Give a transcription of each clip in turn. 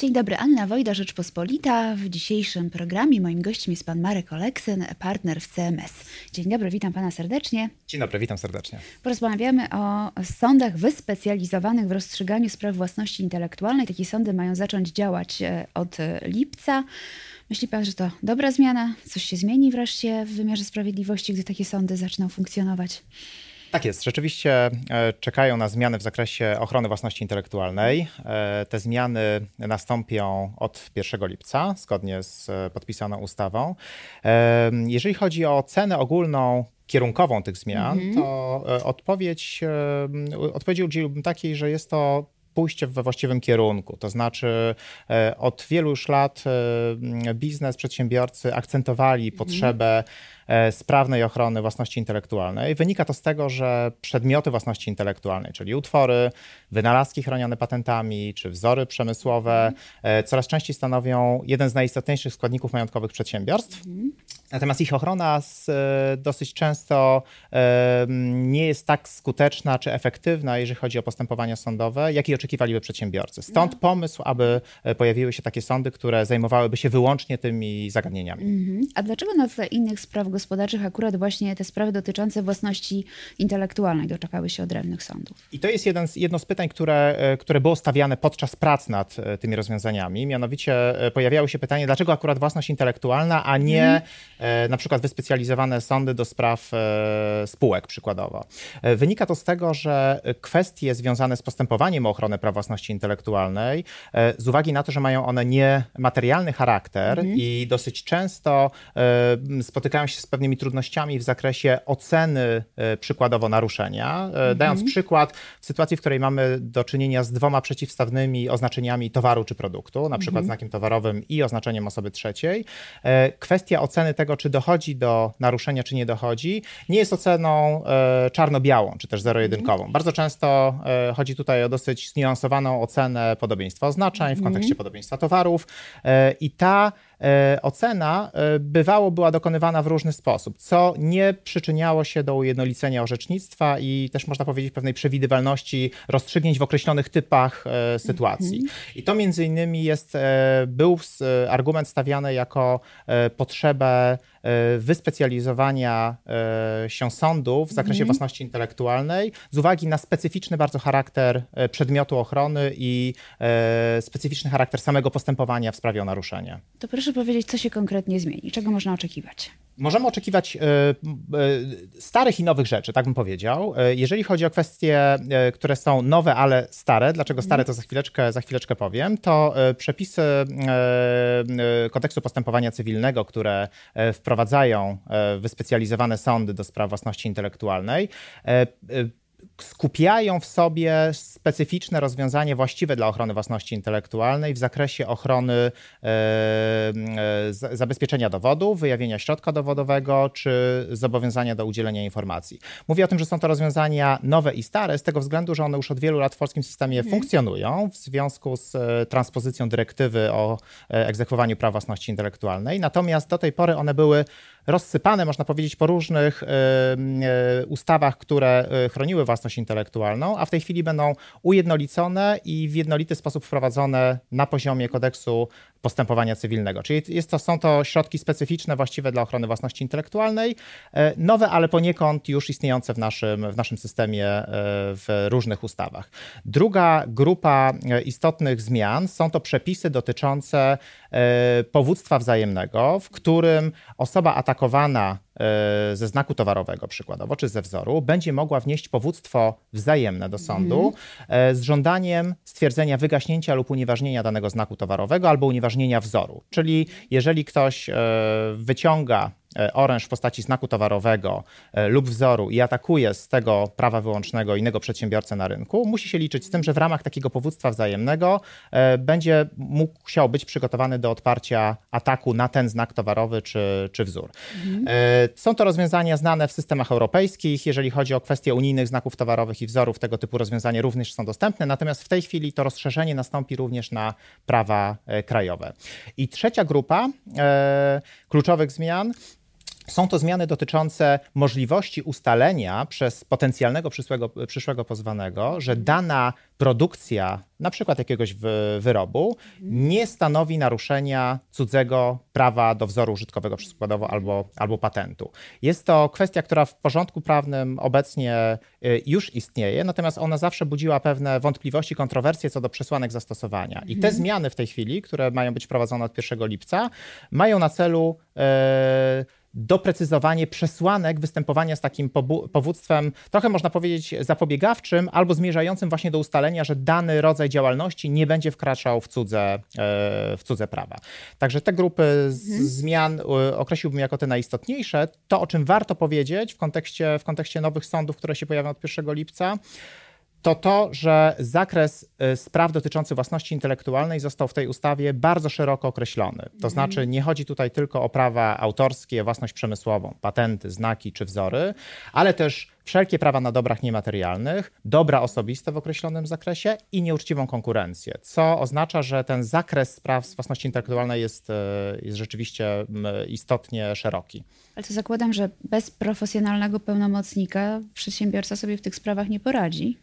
Dzień dobry, Anna Wojda, Rzeczpospolita. W dzisiejszym programie moim gościem jest pan Marek Oleksyn, partner w CMS. Dzień dobry, witam pana serdecznie. Dzień dobry, witam serdecznie. Porozmawiamy o sądach wyspecjalizowanych w rozstrzyganiu spraw własności intelektualnej. Takie sądy mają zacząć działać e, od lipca. Myśli pan, że to dobra zmiana? Coś się zmieni wreszcie w wymiarze sprawiedliwości, gdy takie sądy zaczną funkcjonować? Tak jest. Rzeczywiście e, czekają na zmiany w zakresie ochrony własności intelektualnej. E, te zmiany nastąpią od 1 lipca, zgodnie z e, podpisaną ustawą. Jeżeli chodzi o cenę ogólną, kierunkową tych zmian, -hmm. to odpowiedź, odpowiedzi udzieliłbym takiej, że jest to pójście we właściwym kierunku. To znaczy, od wielu już lat biznes, przedsiębiorcy akcentowali mhm. potrzebę sprawnej ochrony własności intelektualnej. Wynika to z tego, że przedmioty własności intelektualnej, czyli utwory, wynalazki chronione patentami czy wzory przemysłowe, mhm. coraz częściej stanowią jeden z najistotniejszych składników majątkowych przedsiębiorstw. Natomiast ich ochrona z, e, dosyć często nie jest tak skuteczna czy efektywna, jeżeli chodzi o postępowania sądowe, jakie oczekiwaliby przedsiębiorcy. Stąd no. pomysł, aby pojawiły się takie sądy, które zajmowałyby się wyłącznie tymi zagadnieniami. Mhm. A dlaczego na tle innych spraw gospodarczych akurat właśnie te sprawy dotyczące własności intelektualnej doczekały się odrębnych sądów. I to jest jeden z, jedno z pytań, które, e, które było stawiane podczas prac nad e, tymi rozwiązaniami. Mianowicie e, pojawiało się pytanie, dlaczego akurat własność intelektualna, a nie mm. na przykład wyspecjalizowane sądy do spraw spółek przykładowo. Wynika to z tego, że kwestie związane z postępowaniem o ochronę praw własności intelektualnej, z uwagi na to, że mają one niematerialny charakter mm. i dosyć często spotykają się z pewnymi trudnościami w zakresie oceny e, przykładowo naruszenia. Mhm. Dając przykład, w sytuacji, w której mamy do czynienia z dwoma przeciwstawnymi oznaczeniami towaru czy produktu, na przykład mhm. znakiem towarowym i oznaczeniem osoby trzeciej, e, kwestia oceny tego, czy dochodzi do naruszenia, czy nie dochodzi, nie jest oceną czarno-białą, czy też zero-jedynkową. Mhm. Bardzo często chodzi tutaj o dosyć zniuansowaną ocenę podobieństwa oznaczeń w kontekście podobieństwa towarów i ta E, ocena e, bywało była dokonywana w różny sposób, co nie przyczyniało się do ujednolicenia orzecznictwa i też można powiedzieć pewnej przewidywalności rozstrzygnięć w określonych typach e, sytuacji. Mhm. I to między innymi jest, był argument stawiany jako potrzebę E, wyspecjalizowania e, się sądu w zakresie mm. własności intelektualnej z uwagi na specyficzny bardzo charakter e, przedmiotu ochrony i specyficzny charakter samego postępowania w sprawie o naruszenie. To proszę powiedzieć, co się konkretnie zmieni? Czego można oczekiwać? Możemy oczekiwać starych i nowych rzeczy, tak bym powiedział. Jeżeli chodzi o kwestie, które są nowe, ale stare, dlaczego stare, to za chwileczkę, za chwileczkę powiem, to przepisy kodeksu postępowania cywilnego, które wprowadzają e, wyspecjalizowane sądy do spraw własności intelektualnej, e, e, skupiają w sobie specyficzne rozwiązanie właściwe dla ochrony własności intelektualnej w zakresie ochrony e, e, zabezpieczenia dowodu, wyjawienia środka dowodowego czy zobowiązania do udzielenia informacji. Mówię o tym, że są to rozwiązania nowe i stare z tego względu, że one już od wielu lat w polskim systemie mhm. funkcjonują w związku z e, transpozycją dyrektywy o egzekwowaniu praw własności intelektualnej. Natomiast do tej pory one były rozsypane, można powiedzieć, po różnych ustawach, które chroniły własność intelektualną, a w tej chwili będą ujednolicone i w jednolity sposób wprowadzone na poziomie kodeksu postępowania cywilnego. Czyli jest to, są to środki specyficzne, właściwe dla ochrony własności intelektualnej, e, nowe, ale poniekąd już istniejące w naszym, w naszym systemie e, w różnych ustawach. Druga grupa e, istotnych zmian są to przepisy dotyczące powództwa wzajemnego, w którym osoba atakowana ze znaku towarowego przykładowo, czy ze wzoru, będzie mogła wnieść powództwo wzajemne do sądu mm. z żądaniem stwierdzenia wygaśnięcia lub unieważnienia danego znaku towarowego albo unieważnienia wzoru. Czyli jeżeli ktoś e, wyciąga E, oręż w postaci znaku towarowego e, lub wzoru i atakuje z tego prawa wyłącznego innego przedsiębiorcę na rynku, musi się liczyć z tym, że w ramach takiego powództwa wzajemnego e, będzie musiał być przygotowany do odparcia ataku na ten znak towarowy czy, czy wzór. Mhm. Są to rozwiązania znane w systemach europejskich. Jeżeli chodzi o kwestie unijnych znaków towarowych i wzorów, tego typu rozwiązania również są dostępne, natomiast w tej chwili to rozszerzenie nastąpi również na prawa krajowe. I trzecia grupa kluczowych zmian są to zmiany dotyczące możliwości ustalenia przez potencjalnego przyszłego, przyszłego pozwanego, że dana produkcja, na przykład jakiegoś wyrobu, nie stanowi naruszenia cudzego prawa do wzoru użytkowego przykładowo albo, albo patentu. Jest to kwestia, która w porządku prawnym obecnie y, już istnieje, natomiast ona zawsze budziła pewne wątpliwości, kontrowersje co do przesłanek zastosowania. I te mhm. zmiany w tej chwili, które mają być wprowadzone od 1 lipca, mają na celu. Yy, doprecyzowanie przesłanek występowania z takim powództwem, trochę można powiedzieć zapobiegawczym, albo zmierzającym właśnie do ustalenia, że dany rodzaj działalności nie będzie wkraczał w cudze, e, w cudze prawa. Także te grupy mhm. zmian e, określiłbym jako te najistotniejsze. To, o czym warto powiedzieć w kontekście, w kontekście nowych sądów, które się pojawią od 1 lipca, to to, że zakres y, spraw dotyczących własności intelektualnej został w tej ustawie bardzo szeroko określony. To mhm. znaczy, nie chodzi tutaj tylko o prawa autorskie, własność przemysłową, patenty, znaki czy wzory, ale też wszelkie prawa na dobrach niematerialnych, dobra osobiste w określonym zakresie i nieuczciwą konkurencję, co oznacza, że ten zakres spraw z własności intelektualnej jest, y, jest rzeczywiście istotnie szeroki. Ale to zakładam, że bez profesjonalnego pełnomocnika przedsiębiorca sobie w tych sprawach nie poradzi.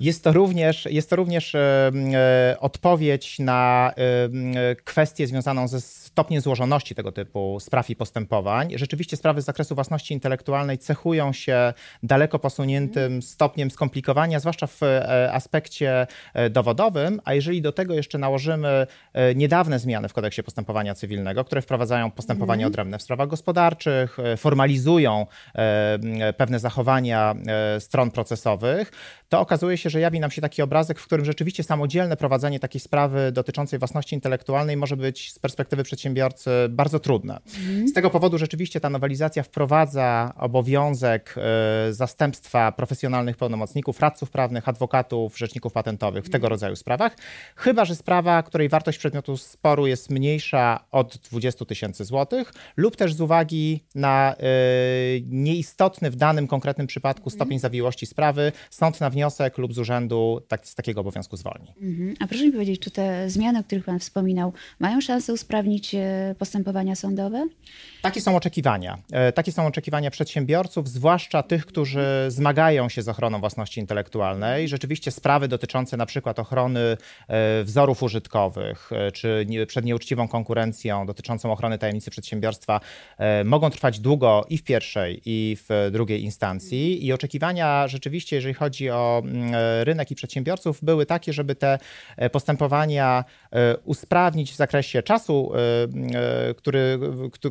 Jest to również, jest to również e, e, odpowiedź na e, kwestię związaną ze stopniem złożoności tego typu spraw i postępowań. Rzeczywiście sprawy z zakresu własności intelektualnej cechują się daleko posuniętym stopniem skomplikowania, zwłaszcza w aspekcie dowodowym, a jeżeli do tego jeszcze nałożymy niedawne zmiany w kodeksie postępowania cywilnego, które wprowadzają postępowanie mhm. odrębne w sprawach gospodarczych, formalizują pewne zachowania stron procesowych, to okazuje się, że jawi nam się taki obrazek, w którym rzeczywiście samodzielne prowadzenie takiej sprawy dotyczącej własności intelektualnej może być z perspektywy przedsiębiorcy bardzo trudne. Mhm. Z tego powodu rzeczywiście ta nowelizacja wprowadza obowiązek y, zastępstwa profesjonalnych pełnomocników, radców prawnych, adwokatów, rzeczników patentowych w mhm. tego rodzaju sprawach, chyba że sprawa, której wartość przedmiotu sporu jest mniejsza od 20 tysięcy złotych lub też z uwagi na y, nieistotny w danym konkretnym przypadku mhm. stopień zawiłości sprawy, sąd na wniosek lub z urzędu tak, z takiego obowiązku zwolni. Mhm. A proszę mi powiedzieć, czy te zmiany, o których Pan wspominał, mają szansę usprawnić e, postępowania sądowe? Takie są oczekiwania. E, takie są oczekiwania przedsiębiorców, zwłaszcza tych, którzy zmagają się z ochroną własności intelektualnej. Rzeczywiście sprawy dotyczące na przykład ochrony e, wzorów użytkowych, czy przed nieuczciwą konkurencją, dotyczącą ochrony tajemnicy przedsiębiorstwa, mogą trwać długo i w pierwszej, i w drugiej instancji. I oczekiwania rzeczywiście, jeżeli chodzi o mm, rynek i przedsiębiorców były takie, żeby te e, postępowania e, usprawnić w zakresie czasu, e, który,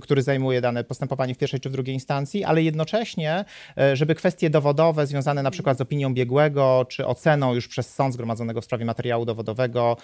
który zajmuje dane postępowanie w pierwszej czy w drugiej instancji, ale jednocześnie, żeby kwestie dowodowe związane na przykład z opinią biegłego czy oceną już przez sąd zgromadzonego w sprawie materiału dowodowego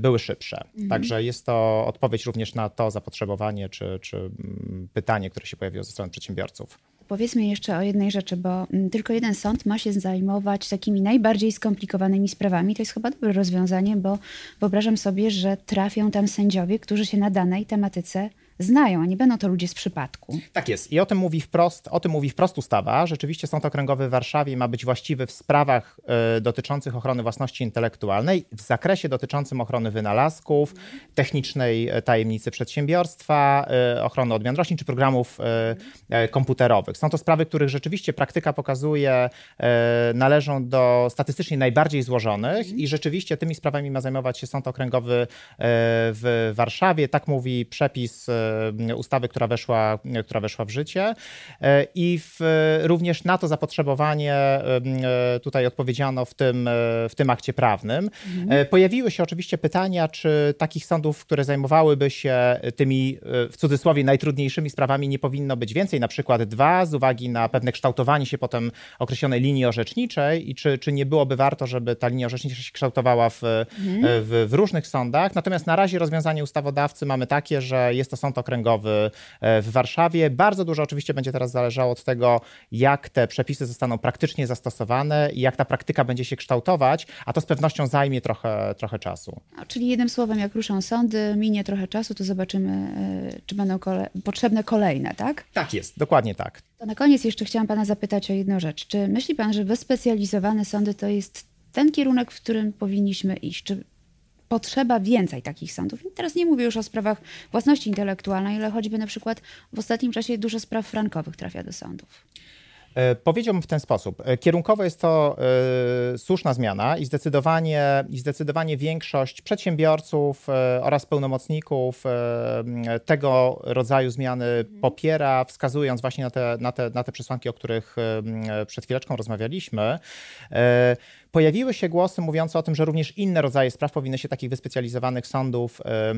były szybsze. Mhm. Także jest to odpowiedź również na to zapotrzebowanie czy, czy mm, pytanie, które się pojawiło ze strony przedsiębiorców. Powiedzmy jeszcze o jednej rzeczy, bo mm, tylko jeden sąd ma się zajmować takimi najbardziej skomplikowanymi sprawami. To jest chyba dobre rozwiązanie, bo wyobrażam sobie, że trafią tam sędziowie, którzy się na danej tematyce znają, a nie będą to ludzie z przypadku. Tak jest. I o tym mówi wprost, o tym mówi wprost ustawa. Rzeczywiście Sąd Okręgowy w Warszawie ma być właściwy w sprawach y, dotyczących ochrony własności intelektualnej, w zakresie dotyczącym ochrony wynalazków, technicznej e, tajemnicy przedsiębiorstwa, y, ochrony odmian roślin czy programów y, komputerowych. Są to sprawy, których rzeczywiście praktyka pokazuje, należą do statystycznie najbardziej złożonych i rzeczywiście tymi sprawami ma zajmować się Sąd Okręgowy w Warszawie. Tak mówi przepis ustawy, która weszła, która weszła w życie. E, I w, również na to zapotrzebowanie e, tutaj odpowiedziano w tym, w tym akcie prawnym. Mhm. Pojawiły się oczywiście pytania, czy takich sądów, które zajmowałyby się tymi w cudzysłowie najtrudniejszymi sprawami nie powinno być więcej, na przykład dwa, z uwagi na pewne kształtowanie się potem określonej linii orzeczniczej i czy, czy nie byłoby warto, żeby ta linia orzecznicza się kształtowała w, mhm. w, w różnych sądach. Natomiast na razie rozwiązanie ustawodawcy mamy takie, że jest to sąd okręgowy e, w Warszawie. Bardzo dużo oczywiście będzie teraz zależało od tego, jak te przepisy zostaną praktycznie zastosowane i jak ta praktyka będzie się kształtować, a to z pewnością zajmie trochę, trochę czasu. czyli jednym słowem, jak ruszą sądy, minie trochę czasu, to zobaczymy, e, czy będą kole potrzebne kolejne, tak? Tak jest, dokładnie tak. To na koniec jeszcze chciałam pana zapytać o jedną rzecz. Czy myśli pan, że wyspecjalizowane sądy to jest ten kierunek, w którym powinniśmy iść? Czy potrzeba więcej takich sądów. I teraz nie mówię już o sprawach własności intelektualnej, ale choćby na przykład w ostatnim czasie dużo spraw frankowych trafia do sądów. E, powiedziałbym w ten sposób. E, kierunkowo jest to y, słuszna zmiana i zdecydowanie, i zdecydowanie większość przedsiębiorców oraz pełnomocników tego rodzaju zmiany popiera, wskazując właśnie na te, na te, na te przesłanki, o których przed chwileczką rozmawialiśmy. Pojawiły się głosy mówiące o tym, że również inne rodzaje spraw powinny się takich wyspecjalizowanych sądów E,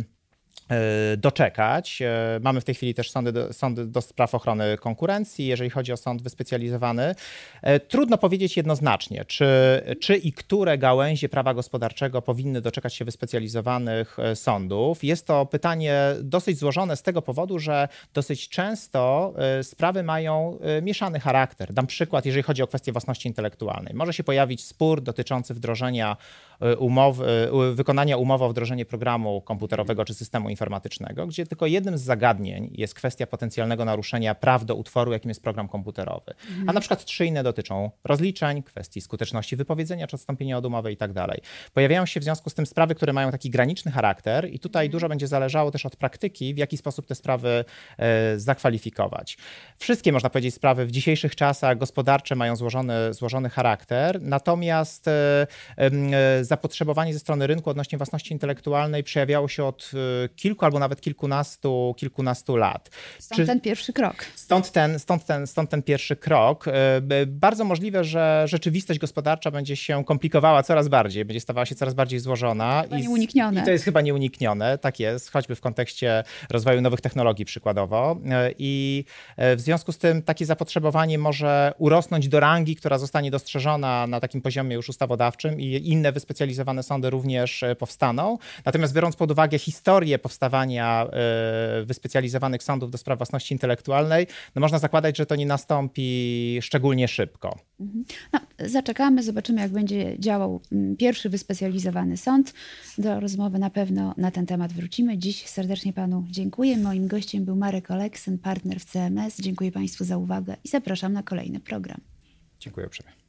doczekać. E, mamy w tej chwili też sądy do, sądy do spraw ochrony konkurencji, jeżeli chodzi o sąd wyspecjalizowany. E, trudno powiedzieć jednoznacznie, czy, czy i które gałęzie prawa gospodarczego powinny doczekać się wyspecjalizowanych sądów. Jest to pytanie dosyć złożone z tego powodu, że dosyć często sprawy mają mieszany charakter. Dam przykład, jeżeli chodzi o kwestię własności intelektualnej. Może się pojawić spór dotyczący wdrożenia umowy, wykonania umowy o wdrożenie programu komputerowego czy systemu informatycznego, gdzie tylko jednym z zagadnień jest kwestia potencjalnego naruszenia praw do utworu, jakim jest program komputerowy. Mhm. A na przykład trzy inne dotyczą rozliczeń, kwestii skuteczności wypowiedzenia czy odstąpienia od umowy i tak dalej. Pojawiają się w związku z tym sprawy, które mają taki graniczny charakter i tutaj mhm. dużo będzie zależało też od praktyki, w jaki sposób te sprawy e, zakwalifikować. Wszystkie, można powiedzieć, sprawy w dzisiejszych czasach gospodarcze mają złożony, złożony charakter, natomiast e, e, zapotrzebowanie ze strony rynku odnośnie własności intelektualnej przejawiało się od kilku albo nawet kilkunastu, kilkunastu lat. Stąd Czy, ten pierwszy krok. Stąd ten, stąd, ten, stąd ten pierwszy krok. E, bardzo możliwe, że rzeczywistość gospodarcza będzie się komplikowała coraz bardziej, będzie stawała się coraz bardziej złożona. Chyba i, nieuniknione. I to jest chyba nieuniknione, tak jest, choćby w kontekście rozwoju nowych technologii przykładowo. E, I e, w związku z tym takie zapotrzebowanie może urosnąć do rangi, która zostanie dostrzeżona na takim poziomie już ustawodawczym i inne wyspecjalizowane sądy również powstaną. Natomiast biorąc pod uwagę historię powstawania e, wyspecjalizowanych sądów do spraw własności intelektualnej, no można zakładać, że to nie nastąpi szczególnie szybko. Mhm. No, zaczekamy, zobaczymy, jak będzie działał mm, pierwszy wyspecjalizowany sąd. Do rozmowy na pewno na ten temat wrócimy. Dziś serdecznie panu dziękuję. Moim gościem był Marek Oleksen, partner w CMS. Dziękuję państwu za uwagę i zapraszam na kolejny program. Dziękuję uprzejmie.